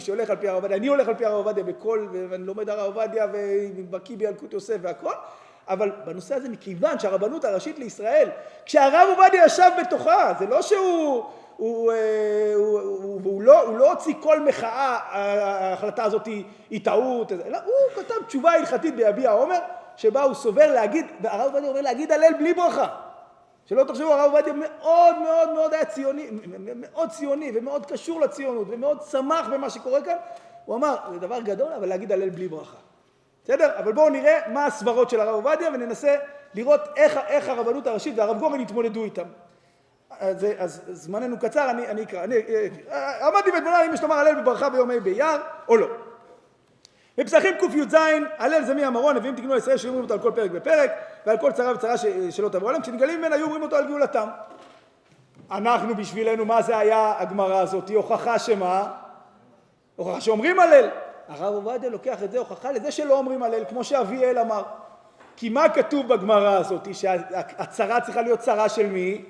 שהולך על פי הרב עובדיה, אני הולך על פי הרב עובדיה בכל, ואני לומד הרב עובדיה ובקיא בילקוט יוסף והכל, אבל בנושא הזה מכיוון שהרבנות הראשית לישראל, כשהרב עובדיה ישב בתוכה, זה לא שהוא, הוא, הוא, הוא, הוא, לא, הוא לא הוציא כל מחאה, ההחלטה הזאת היא טעות, אלא הוא כתב תשובה הלכתית ביביע עומר, שבה הוא סובר להגיד, והרב עובדיה אומר להגיד הלל בלי ברכה. שלא תחשבו, הרב עובדיה מאוד מאוד מאוד היה ציוני, מאוד ציוני ומאוד קשור לציונות ומאוד שמח במה שקורה כאן. הוא אמר, זה דבר גדול, אבל להגיד הלל בלי ברכה. בסדר? אבל בואו נראה מה הסברות של הרב עובדיה וננסה לראות איך, איך הרבנות הראשית והרב גורן התמודדו איתם. אז, אז זמננו קצר, אני, אני אקרא. אני, עמדתי ואתמונה אם יש לומר הלל בברכה ביומי באייר או לא. בפסחים קי"ז, הלל זה מי המרון, נביאים תקנו לישראל שאומרים אותו על כל פרק ופרק, ועל כל צרה וצרה שלא תבוא עליהם, כשנגלים ממנה היו אומרים אותו על גאולתם. אנחנו בשבילנו, מה זה היה הגמרא הזאת? היא הוכחה שמה? הוכחה שאומרים הלל. הרב עובדיה לוקח את זה הוכחה לזה שלא אומרים הלל, כמו שאביאל אמר. כי מה כתוב בגמרא הזאת? שהצרה צריכה להיות צרה של מי?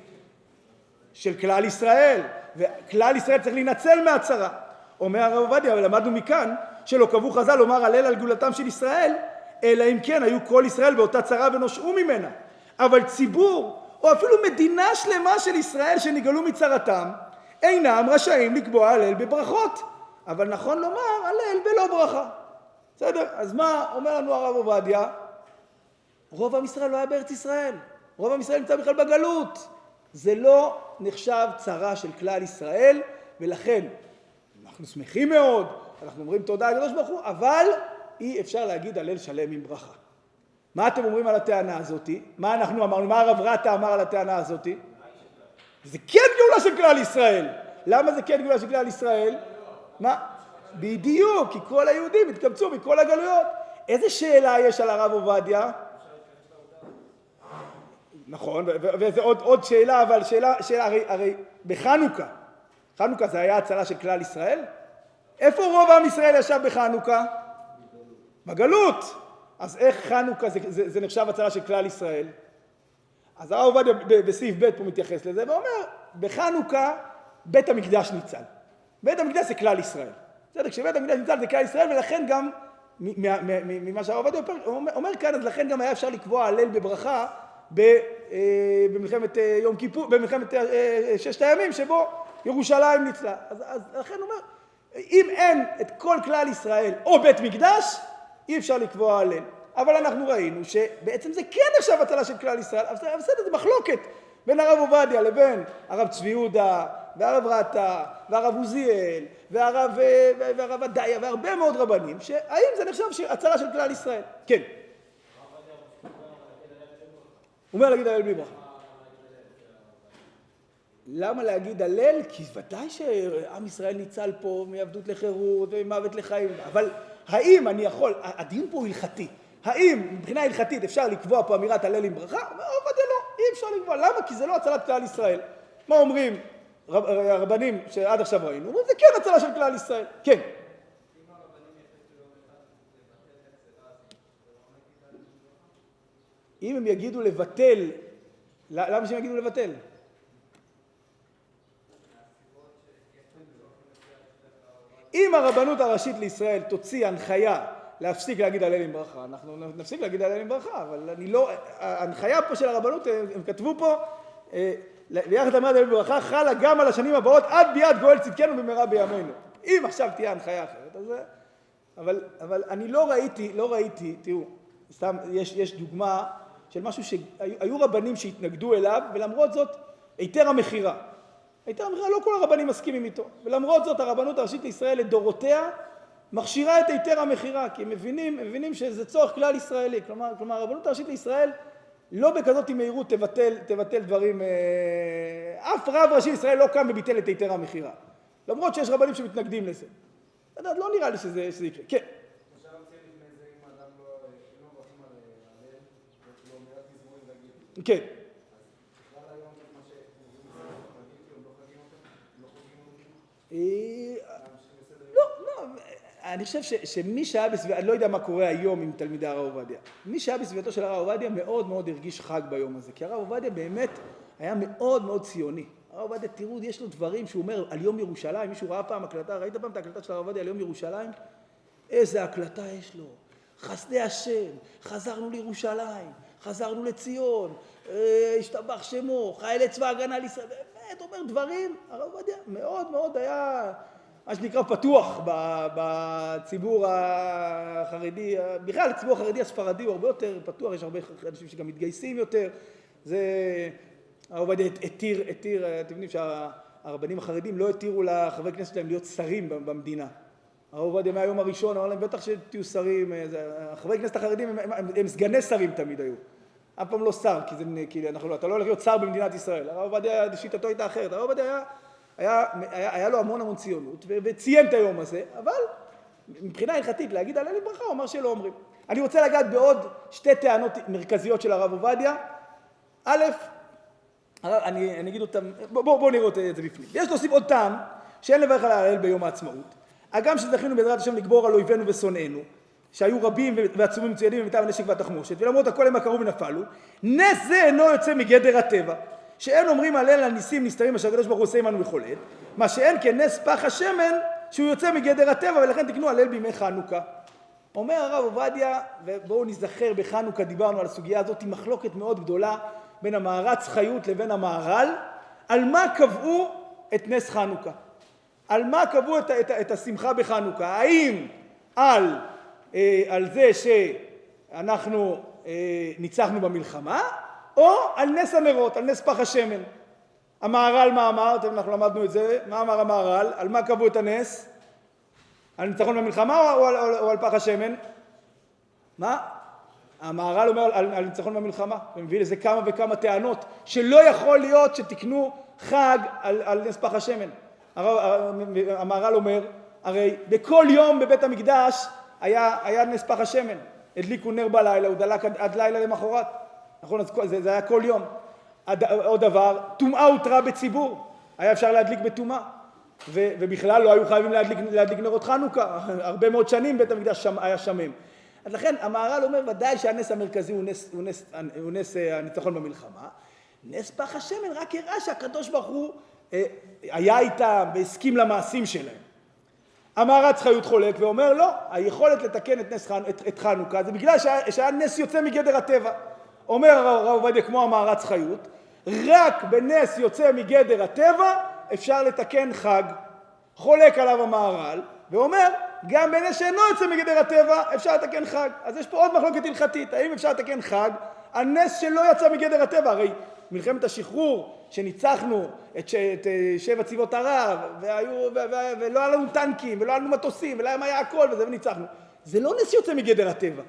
של כלל ישראל. וכלל ישראל צריך להינצל מהצרה. אומר הרב עובדיה, למדנו מכאן שלא קבעו חז"ל לומר הלל על גאולתם של ישראל, אלא אם כן היו כל ישראל באותה צרה ונושעו ממנה. אבל ציבור, או אפילו מדינה שלמה של ישראל שנגאלו מצרתם, אינם רשאים לקבוע הלל בברכות. אבל נכון לומר הלל בלא ברכה. בסדר? אז מה אומר לנו הרב עובדיה? רוב עם ישראל לא היה בארץ ישראל. רוב עם ישראל נמצא בכלל בגלות. זה לא נחשב צרה של כלל ישראל, ולכן אנחנו שמחים מאוד, אנחנו אומרים תודה לקדוש ברוך הוא, אבל אי אפשר להגיד הלל שלם עם ברכה. מה אתם אומרים על הטענה הזאתי? מה אנחנו אמרנו? מה הרב רטה אמר על הטענה הזאתי? זה כן גאולה של כלל ישראל. למה זה כן גאולה של כלל ישראל? מה? בדיוק, כי כל היהודים התקבצו מכל הגלויות. איזה שאלה יש על הרב עובדיה? נכון, וזו עוד, עוד שאלה, אבל שאלה, שאלה הרי, הרי בחנוכה, חנוכה זה היה הצלה של כלל ישראל? איפה רוב עם ישראל ישב בחנוכה? בגלות. אז איך חנוכה זה, זה, זה נחשב הצלה של כלל ישראל? אז הרב עובדיה בסעיף ב' פה מתייחס לזה ואומר, בחנוכה בית המקדש ניצל. בית המקדש זה כלל ישראל. בסדר, כשבית המקדש ניצל זה כלל ישראל ולכן גם ממה שהרב עובדיה אומר, אומר כאן, אז לכן גם היה אפשר לקבוע הלל בברכה במלחמת יום כיפור, במלחמת ששת הימים שבו ירושלים ניצלה. אז, אז לכן הוא אומר, אם אין את כל כלל ישראל או בית מקדש, אי אפשר לקבוע הלל. אבל אנחנו ראינו שבעצם זה כן נחשב הצלה של כלל ישראל, אבל בסדר, זה מחלוקת בין הרב עובדיה לבין הרב צבי יהודה והרב רטה והרב עוזיאל והרב, והרב עדיה והרבה מאוד רבנים, שהאם זה נחשב הצלה של כלל ישראל? כן. הוא אומר להגיד הלל בלי ברכה. למה להגיד הלל? כי ודאי שעם ישראל ניצל פה מעבדות לחירות ומוות לחיים, אבל האם אני יכול, הדיון פה הוא הלכתי, האם מבחינה הלכתית אפשר לקבוע פה אמירת הלל עם ברכה? אומר עובדיה לא, אי אפשר לקבוע, למה? כי זה לא הצלת כלל ישראל. מה אומרים הרבנים שעד עכשיו ראינו? אומרים זה כן הצלה של כלל ישראל, כן. אם הם יגידו לבטל, למה שהם יגידו לבטל? אם הרבנות הראשית לישראל תוציא הנחיה להפסיק להגיד הלל עם ברכה, אנחנו נפסיק להגיד הלל עם ברכה, אבל אני לא, ההנחיה פה של הרבנות, הם כתבו פה, ביחד לאמרת הלל בברכה חלה גם על השנים הבאות עד ביד גואל צדקנו במהרה בימינו. אם עכשיו תהיה הנחיה אחרת, אז... אבל, אבל אני לא ראיתי, לא ראיתי, תראו, סתם, יש, יש דוגמה של משהו שהיו רבנים שהתנגדו אליו, ולמרות זאת, היתר המכירה. היתר המכירה, לא כל הרבנים מסכימים איתו. ולמרות זאת, הרבנות הראשית לישראל לדורותיה מכשירה את היתר המכירה, כי הם מבינים, הם מבינים שזה צורך כלל ישראלי. כלומר, כלומר, הרבנות הראשית לישראל לא בכזאת מהירות תבטל, תבטל דברים... אה, אף רב ראשי לישראל לא קם וביטל את היתר המכירה. למרות שיש רבנים שמתנגדים לזה. לא נראה לי שזה, שזה יקרה. כן. כן. לא, לא, אני חושב שמי שהיה בסביבה, אני לא יודע מה קורה היום עם תלמידי הרב עובדיה, מי שהיה בסביבתו של הרב עובדיה מאוד מאוד הרגיש חג ביום הזה, כי הרב עובדיה באמת היה מאוד מאוד ציוני. הרב עובדיה, תראו, יש לו דברים שהוא אומר על יום ירושלים, מישהו ראה פעם הקלטה, ראית פעם את ההקלטה של הרב עובדיה על יום ירושלים? איזה הקלטה יש לו. חסדי השם, חזרנו לירושלים, חזרנו לציון, אה, השתבח שמו, חיילי צבא הגנה לישראל, באמת, אומר דברים, הרב עובדיה מאוד מאוד היה מה שנקרא פתוח בציבור החרדי, בכלל הציבור החרדי הספרדי הוא הרבה יותר פתוח, יש הרבה אנשים שגם מתגייסים יותר, זה הרב עובדיה התיר, התיר, אתם יודעים שהרבנים החרדים לא התירו לחברי כנסת שלהם להיות שרים במדינה. הרב עובדיה מהיום הראשון אמר להם בטח שתהיו שרים, חברי כנסת החרדים הם, הם, הם סגני שרים תמיד היו, אף פעם לא שר, כי, זה, כי אנחנו, אתה לא הולך להיות שר במדינת ישראל, הרב עובדיה שיטתו הייתה אחרת, הרב עובדיה היה, היה, היה, היה לו המון המון ציונות וציין את היום הזה, אבל מבחינה הלכתית להגיד הלל ברכה הוא אמר שלא אומרים. אני רוצה לגעת בעוד שתי טענות מרכזיות של הרב עובדיה, א', אני, אני אגיד אותם, בואו בוא, בוא נראה את זה בפנים. יש להוסיף עוד טעם שאין לברך על ההלל ביום העצמאות. הגם שזכינו בעזרת השם לגבור על אויבינו ושונאינו, שהיו רבים ועצומים מצוינים במיטב הנשק והתחמושת, ולמרות הכל הם עקרו ונפלו, נס זה אינו יוצא מגדר הטבע, שאין אומרים על ניסים נסתרים אשר הקדוש ברוך הוא עושה עמנו מחולל, מה שאין כנס פח השמן שהוא יוצא מגדר הטבע ולכן תקנו הלל בימי חנוכה. אומר הרב עובדיה, ובואו נזכר בחנוכה דיברנו על הסוגיה הזאת, היא מחלוקת מאוד גדולה בין המערץ חיות לבין המהר"ל, על מה קבעו את נס חנוכה. על מה קבעו את, את, את השמחה בחנוכה? האם על, על זה שאנחנו אה, ניצחנו במלחמה, או על נס הנרות, על נס פח השמן? המהר"ל מה אמר? אנחנו למדנו את זה, מה אמר המהר"ל? על מה קבעו את הנס? על ניצחון במלחמה או, או, או, או על פח השמן? מה? המהר"ל אומר על, על ניצחון במלחמה, ומביא לזה כמה וכמה טענות שלא יכול להיות שתקנו חג על, על נס פח השמן. המהר"ל אומר, הרי בכל יום בבית המקדש היה, היה נס פח השמן, הדליקו נר בלילה, הוא דלק עד, עד לילה למחרת, נכון? אז זה, זה היה כל יום. עד, עוד דבר, טומאה הותרה בציבור, היה אפשר להדליק בטומאה, ובכלל לא היו חייבים להדליק, להדליק נרות חנוכה, הרבה מאוד שנים בית המקדש שם, היה שמם. אז לכן המהר"ל אומר ודאי שהנס המרכזי הוא נס, הוא נס, הוא נס אה, הניצחון במלחמה, נס פח השמן רק הראה שהקדוש ברוך הוא אה, היה איתם והסכים למעשים שלהם. המהר"ץ חיות חולק ואומר לא, היכולת לתקן את, נס, את, את חנוכה זה בגלל שהיה, שהיה נס יוצא מגדר הטבע. אומר הרב עובדיה כמו המהר"ץ חיות, רק בנס יוצא מגדר הטבע אפשר לתקן חג. חולק עליו המהר"ל ואומר גם בנס שאינו יוצא מגדר הטבע אפשר לתקן חג. אז יש פה עוד מחלוקת הלכתית, האם אפשר לתקן חג על נס שלא יצא מגדר הטבע? הרי מלחמת השחרור שניצחנו את, ש... את אה, שבע צבאות ערב והיו... ו... ו... ולא היה לנו טנקים ולא היה לנו מטוסים ולהם היה הכל וזה וניצחנו זה לא נס יוצא מגדר הטבע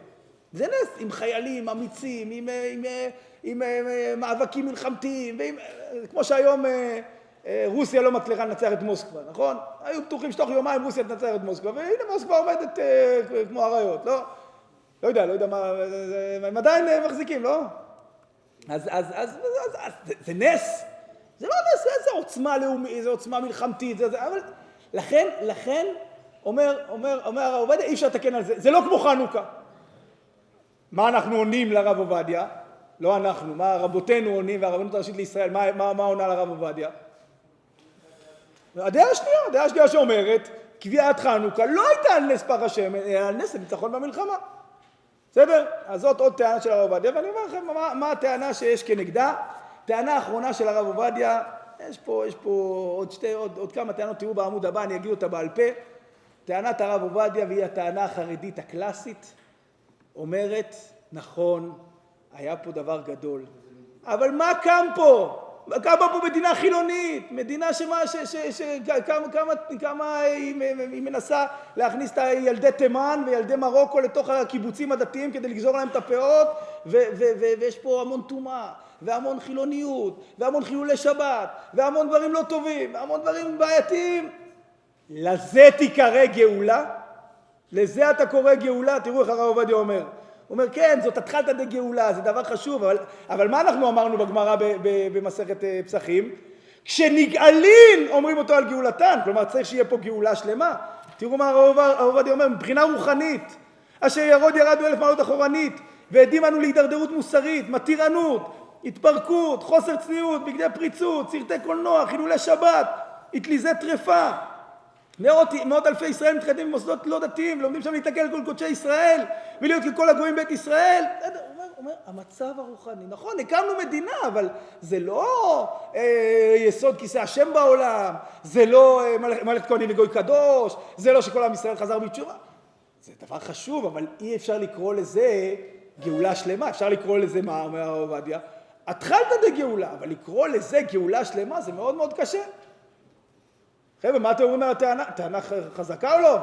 זה נס עם חיילים אמיצים עם, אה, עם, אה, עם, עם מאבקים מלחמתיים ועם, כמו שהיום רוסיה לא מצליחה לנצח את מוסקבה נכון? היו בטוחים שתוך יומיים רוסיה תנצח את מוסקבה והנה מוסקבה עומדת כמו אריות לא? לא יודע, לא יודע מה, הם עדיין מחזיקים, לא? אז, אז, אז, אז, אז זה, זה נס, זה לא נס, זה עוצמה לאומית, זה עוצמה מלחמתית, זה, זה, אבל לכן, לכן, אומר, אומר, אומר הרב עובדיה, אי אפשר לתקן על זה, זה לא כמו חנוכה. מה אנחנו עונים לרב עובדיה? לא אנחנו, מה רבותינו עונים והרבנות הראשית לישראל, מה, מה, מה עונה לרב עובדיה? הדעה השנייה, הדעה השנייה שאומרת, קביעת חנוכה לא הייתה על נס פח השמן, אלא על נס הניצחון במלחמה. בסדר? אז זאת עוד טענה של הרב עובדיה, ואני אומר לכם מה, מה הטענה שיש כנגדה. טענה אחרונה של הרב עובדיה, יש פה, יש פה עוד, שתי, עוד, עוד כמה טענות, תראו בעמוד הבא, אני אגיד אותה בעל פה. טענת הרב עובדיה, והיא הטענה החרדית הקלאסית, אומרת, נכון, היה פה דבר גדול, אבל מה קם פה? קמה פה מדינה חילונית, מדינה שמה, ש, ש, ש, כמה, כמה, כמה היא, היא מנסה להכניס את ילדי תימן וילדי מרוקו לתוך הקיבוצים הדתיים כדי לגזור להם את הפאות ו, ו, ו, ויש פה המון טומאה והמון חילוניות והמון חילולי שבת והמון דברים לא טובים והמון דברים בעייתיים לזה תיקרא גאולה? לזה אתה קורא גאולה? תראו איך הרב עובדיה אומר הוא אומר, כן, זאת התחלתא דגאולה, זה דבר חשוב, אבל, אבל מה אנחנו אמרנו בגמרא במסכת אה, פסחים? כשנגאלין אומרים אותו על גאולתן, כלומר צריך שיהיה פה גאולה שלמה. תראו מה הרב עובדיה אומר, מבחינה רוחנית, אשר ירוד ירדנו אלף מעלות אחורנית, ועדים אנו להידרדרות מוסרית, מתירנות, התפרקות, חוסר צניעות, בגדי פריצות, סרטי קולנוע, חילולי שבת, אטליזי טרפה. מאות, מאות אלפי ישראל מתחתנים במוסדות לא דתיים, לומדים שם להתנכל לכל קודשי ישראל, ולהיות ככל הגויים בית ישראל. הוא אומר, אומר, המצב הרוחני, נכון, הקמנו מדינה, אבל זה לא אה, יסוד כיסא השם בעולם, זה לא אה, מלאכת כהנים וגוי קדוש, זה לא שכל עם ישראל חזר בתשובה. זה דבר חשוב, אבל אי אפשר לקרוא לזה גאולה שלמה, אפשר לקרוא לזה, מה אומר הרב עובדיה? התחלת בגאולה, אבל לקרוא לזה גאולה שלמה זה מאוד מאוד קשה. חבר'ה, מה אתם אומרים על הטענה? טענה חזקה או לא?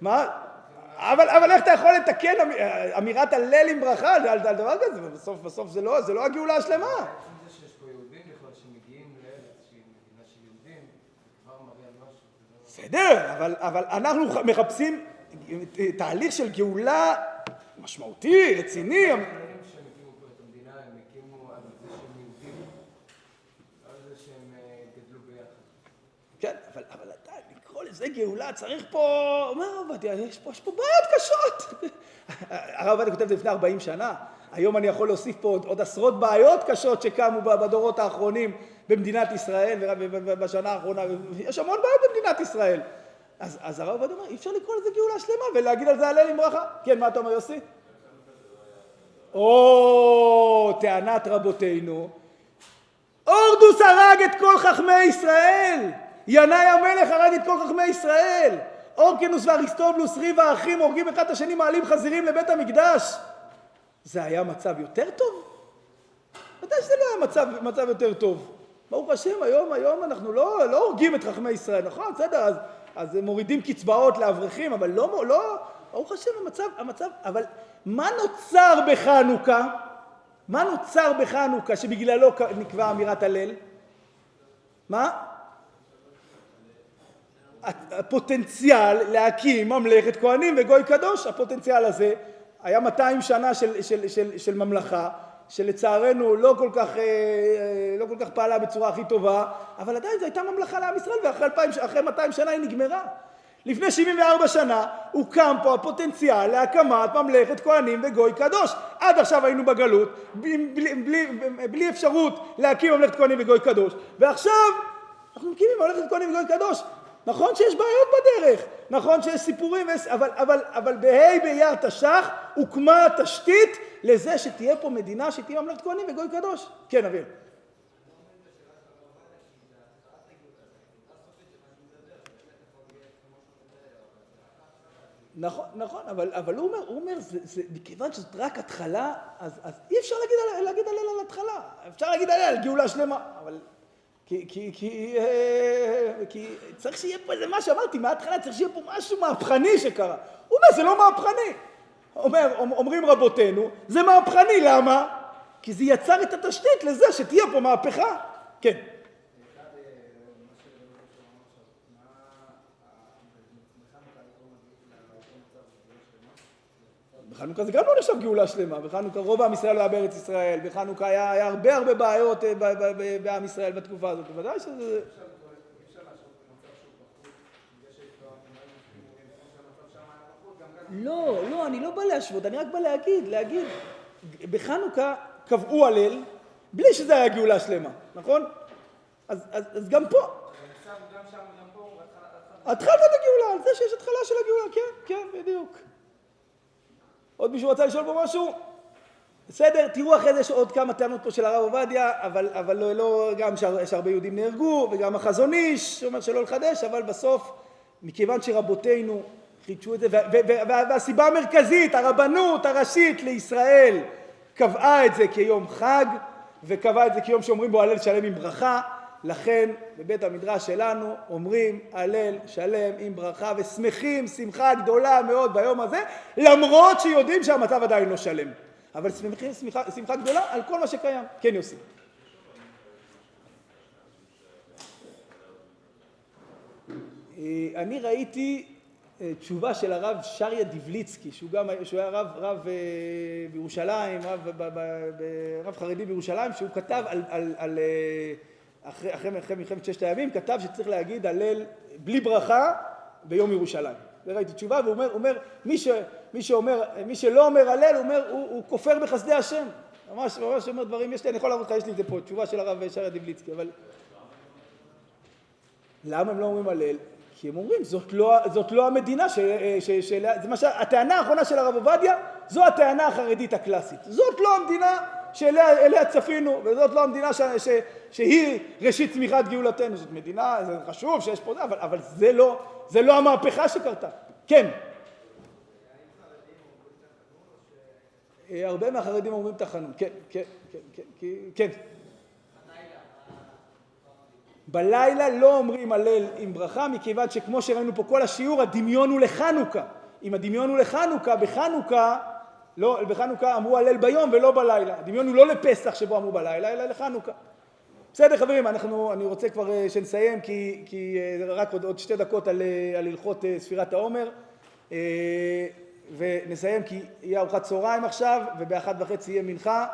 מה? אבל, אבל איך אתה יכול לתקן אמירת הלל עם ברכה על דבר כזה? בסוף, בסוף זה לא, זה לא הגאולה השלמה. בסדר, אבל, אבל אנחנו מחפשים תהליך של גאולה משמעותי, רציני. כן, אבל, אבל עדיין, לזה גאולה, צריך פה, אומר הרב עובדיה, יש פה, פה בעיות קשות. הרב עובדיה כותב את זה לפני 40 שנה, היום אני יכול להוסיף פה עוד, עוד עשרות בעיות קשות שקמו בדורות האחרונים במדינת ישראל ובשנה האחרונה, יש המון בעיות במדינת ישראל. אז, אז הרב עובדיה אומר, אי אפשר לקרוא לזה גאולה שלמה ולהגיד על זה הלל עם ברכה. כן, מה אתה אומר יוסי? או, טענת רבותינו, הורדוס הרג את כל חכמי ישראל. ינאי המלך הרג את כל חכמי ישראל. אורקנוס ואריסטובלוס, ריב האחים, הורגים אחד את השני, מעלים חזירים לבית המקדש. זה היה מצב יותר טוב? ודאי שזה לא היה מצב, מצב יותר טוב. ברוך השם, היום, היום אנחנו לא, לא הורגים את חכמי ישראל, נכון? בסדר, אז, אז מורידים קצבאות לאברכים, אבל לא, לא, ברוך השם, המצב, המצב, אבל מה נוצר בחנוכה? מה נוצר בחנוכה שבגללו נקבע אמירת הלל? מה? הפוטנציאל להקים ממלכת כהנים וגוי קדוש, הפוטנציאל הזה היה 200 שנה של, של, של, של ממלכה שלצערנו לא כל, כך, אה, לא כל כך פעלה בצורה הכי טובה, אבל עדיין זו הייתה ממלכה לעם ישראל ואחרי 200 שנה היא נגמרה. לפני 74 שנה הוקם פה הפוטנציאל להקמת ממלכת כהנים וגוי קדוש. עד עכשיו היינו בגלות, בלי, בלי, בלי, בלי אפשרות להקים ממלכת כהנים וגוי קדוש, ועכשיו אנחנו מקימים ממלכת כהנים וגוי קדוש. נכון שיש בעיות בדרך, נכון שיש סיפורים, אבל, אבל, אבל בה' באייר תש"ח הוקמה התשתית לזה שתהיה פה מדינה שתהיה ממלכת כהנים וגוי קדוש. כן, אביב. נכון, נכון, אבל, אבל הוא אומר, הוא אומר, זה, זה, מכיוון שזאת רק התחלה, אז, אז אי אפשר להגיד, להגיד עליה על התחלה. אפשר להגיד עליה על גאולה שלמה, אבל כי, כי, כי, אה, כי צריך שיהיה פה איזה משהו, אמרתי מההתחלה צריך שיהיה פה משהו מהפכני שקרה. הוא אומר, זה לא מהפכני. אומר, אומרים רבותינו, זה מהפכני, למה? כי זה יצר את התשתית לזה שתהיה פה מהפכה. כן. בחנוכה זה גם לא נחשב גאולה שלמה, בחנוכה רוב עם ישראל לא היה בארץ ישראל, בחנוכה היה, היה הרבה הרבה בעיות אה, בעם ישראל בתקופה הזאת, בוודאי שזה... לא, לא, אני לא בא להשוות, אני רק בא להגיד, להגיד, בחנוכה קבעו הלל בלי שזה היה גאולה שלמה, נכון? אז, אז, אז גם פה. התחלת את הגאולה, על זה שיש התחלה של הגאולה, כן, כן, בדיוק. עוד מישהו רצה לשאול פה משהו? בסדר, תראו אחרי זה יש עוד כמה טענות פה של הרב עובדיה, אבל, אבל לא, לא, גם יש הרבה יהודים נהרגו, וגם החזון איש שאומר שלא לחדש, אבל בסוף, מכיוון שרבותינו חידשו את זה, והסיבה המרכזית, הרבנות הראשית לישראל קבעה את זה כיום חג, וקבעה את זה כיום שאומרים בו הלל שלם עם ברכה, לכן בבית המדרש שלנו אומרים הלל שלם עם ברכה ושמחים שמחה גדולה מאוד ביום הזה למרות שיודעים שהמצב עדיין לא שלם אבל שמחים שמחה, שמחה גדולה על כל מה שקיים. כן יוסי. אה, אני ראיתי אה, תשובה של הרב שריה דיבליצקי, שהוא גם, שהוא היה רב, רב אה, בירושלים, רב, רב חרדי בירושלים, שהוא כתב על, על, על אחרי, אחרי, אחרי מלחמת ששת הימים, כתב שצריך להגיד הלל בלי ברכה ביום ירושלים. וראיתי תשובה, והוא אומר, אומר מי, ש, מי, שאומר, מי שלא אומר הלל, הוא אומר, הוא, הוא כופר בחסדי השם. ממש, ממש אומר דברים, יש לי, אני יכול להראות לך, יש לי את זה פה, תשובה של הרב שריה דיבליצקי, אבל... למה הם לא אומרים הלל? כי הם אומרים, זאת לא, זאת לא המדינה ש... ש, ש זה מה ש... הטענה האחרונה של הרב עובדיה, זו הטענה החרדית הקלאסית. זאת לא המדינה שאליה צפינו, וזאת לא המדינה ש, ש, שהיא ראשית צמיחת גאולתנו. זאת מדינה, זה חשוב שיש פה אבל, אבל זה, לא, זה לא המהפכה שקרתה. כן. הרבה מהחרדים אומרים תחנון, כן, כן, כן, כן, כן. בלילה לא אומרים הלל עם ברכה, מכיוון שכמו שראינו פה כל השיעור, הדמיון הוא לחנוכה. אם הדמיון הוא לחנוכה, בחנוכה, לא, בחנוכה אמרו הלל ביום ולא בלילה. הדמיון הוא לא לפסח שבו אמרו בלילה, אלא לחנוכה. בסדר חברים, אנחנו, אני רוצה כבר אה, שנסיים, כי, כי אה, רק עוד, עוד שתי דקות על, אה, על הלכות ספירת העומר. ונסיים כי יהיה ארוחת צהריים עכשיו, ובאחת וחצי יהיה מנחה,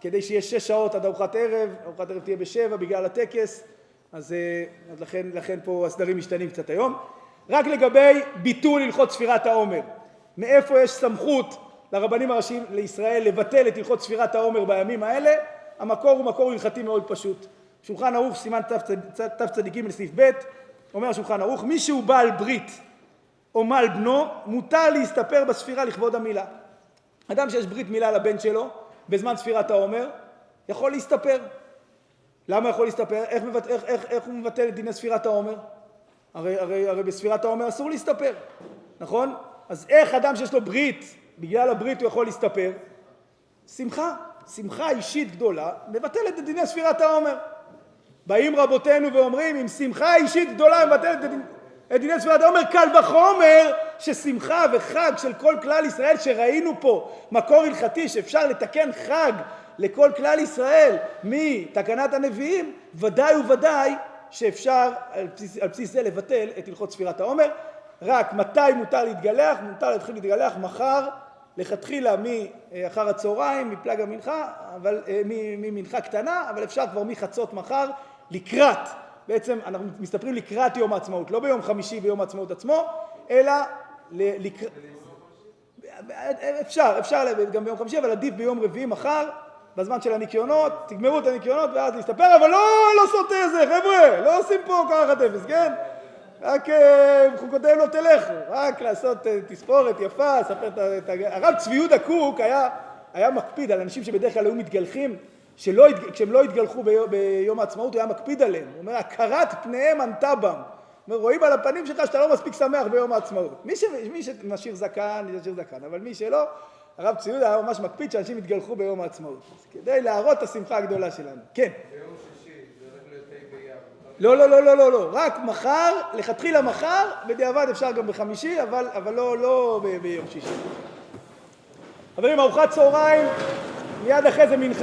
כדי שיהיה שש שעות עד ארוחת ערב, ארוחת ערב תהיה בשבע בגלל הטקס, אז, אז לכן, לכן פה הסדרים משתנים קצת היום. רק לגבי ביטול הלכות ספירת העומר, מאיפה יש סמכות לרבנים הראשיים לישראל לבטל את הלכות ספירת העומר בימים האלה? המקור הוא מקור הלכתי מאוד פשוט. שולחן ערוך סימן תצ"ג לסעיף ב', אומר השולחן ערוך, מי שהוא בעל ברית או מל בנו, מותר להסתפר בספירה לכבוד המילה. אדם שיש ברית מילה לבן שלו בזמן ספירת העומר, יכול להסתפר. למה יכול להסתפר? איך, מבט... איך, איך, איך הוא מבטל את דיני ספירת העומר? הרי, הרי, הרי בספירת העומר אסור להסתפר, נכון? אז איך אדם שיש לו ברית, בגלל הברית הוא יכול להסתפר? שמחה, שמחה אישית גדולה, מבטלת את דיני ספירת העומר. באים רבותינו ואומרים, עם שמחה אישית גדולה מבטלת. את דיני ספירת העומר, קל וחומר ששמחה וחג של כל כלל ישראל שראינו פה מקור הלכתי שאפשר לתקן חג לכל כלל ישראל מתקנת הנביאים, ודאי וודאי שאפשר על בסיס, על בסיס זה לבטל את הלכות ספירת העומר. רק מתי מותר להתגלח? מותר להתחיל להתגלח מחר, לכתחילה מאחר הצהריים, מפלג המנחה, אבל אה, ממנחה קטנה, אבל אפשר כבר מחצות מחר לקראת בעצם אנחנו מסתפרים לקראת יום העצמאות, לא ביום חמישי ביום העצמאות עצמו, אלא לקראת... אפשר, אפשר גם ביום חמישי, אבל עדיף ביום רביעי מחר, בזמן של הניקיונות, תגמרו את הניקיונות ואז להסתפר, אבל לא, לא סוטה זה, חבר'ה, לא עושים פה קרחת אפס, כן? רק חוקותיהם לא תלכו, רק לעשות אה, תספורת יפה, לספר את ה... הרב צבי יהודה קוק היה, היה מקפיד על אנשים שבדרך כלל היו מתגלחים שלא, כשהם לא התגלחו ביום, ביום העצמאות, הוא היה מקפיד עליהם. הוא אומר, הכרת פניהם ענתה בם. אומר, רואים על הפנים שלך שאתה לא מספיק שמח ביום העצמאות. מי, ש, מי שמשאיר זקן, ישאיר זקן, אבל מי שלא, הרב ציודה היה ממש מקפיד שאנשים יתגלחו ביום העצמאות. כדי להראות את השמחה הגדולה שלנו. כן. ביום שישי, זה רק לתשע באייר. לא, לא, לא, לא, לא, לא, רק מחר, לכתחילה מחר, בדיעבד אפשר גם בחמישי, אבל, אבל לא, לא ביום שישי. חברים, ארוחת צהריים, מיד אחרי זה מנחה.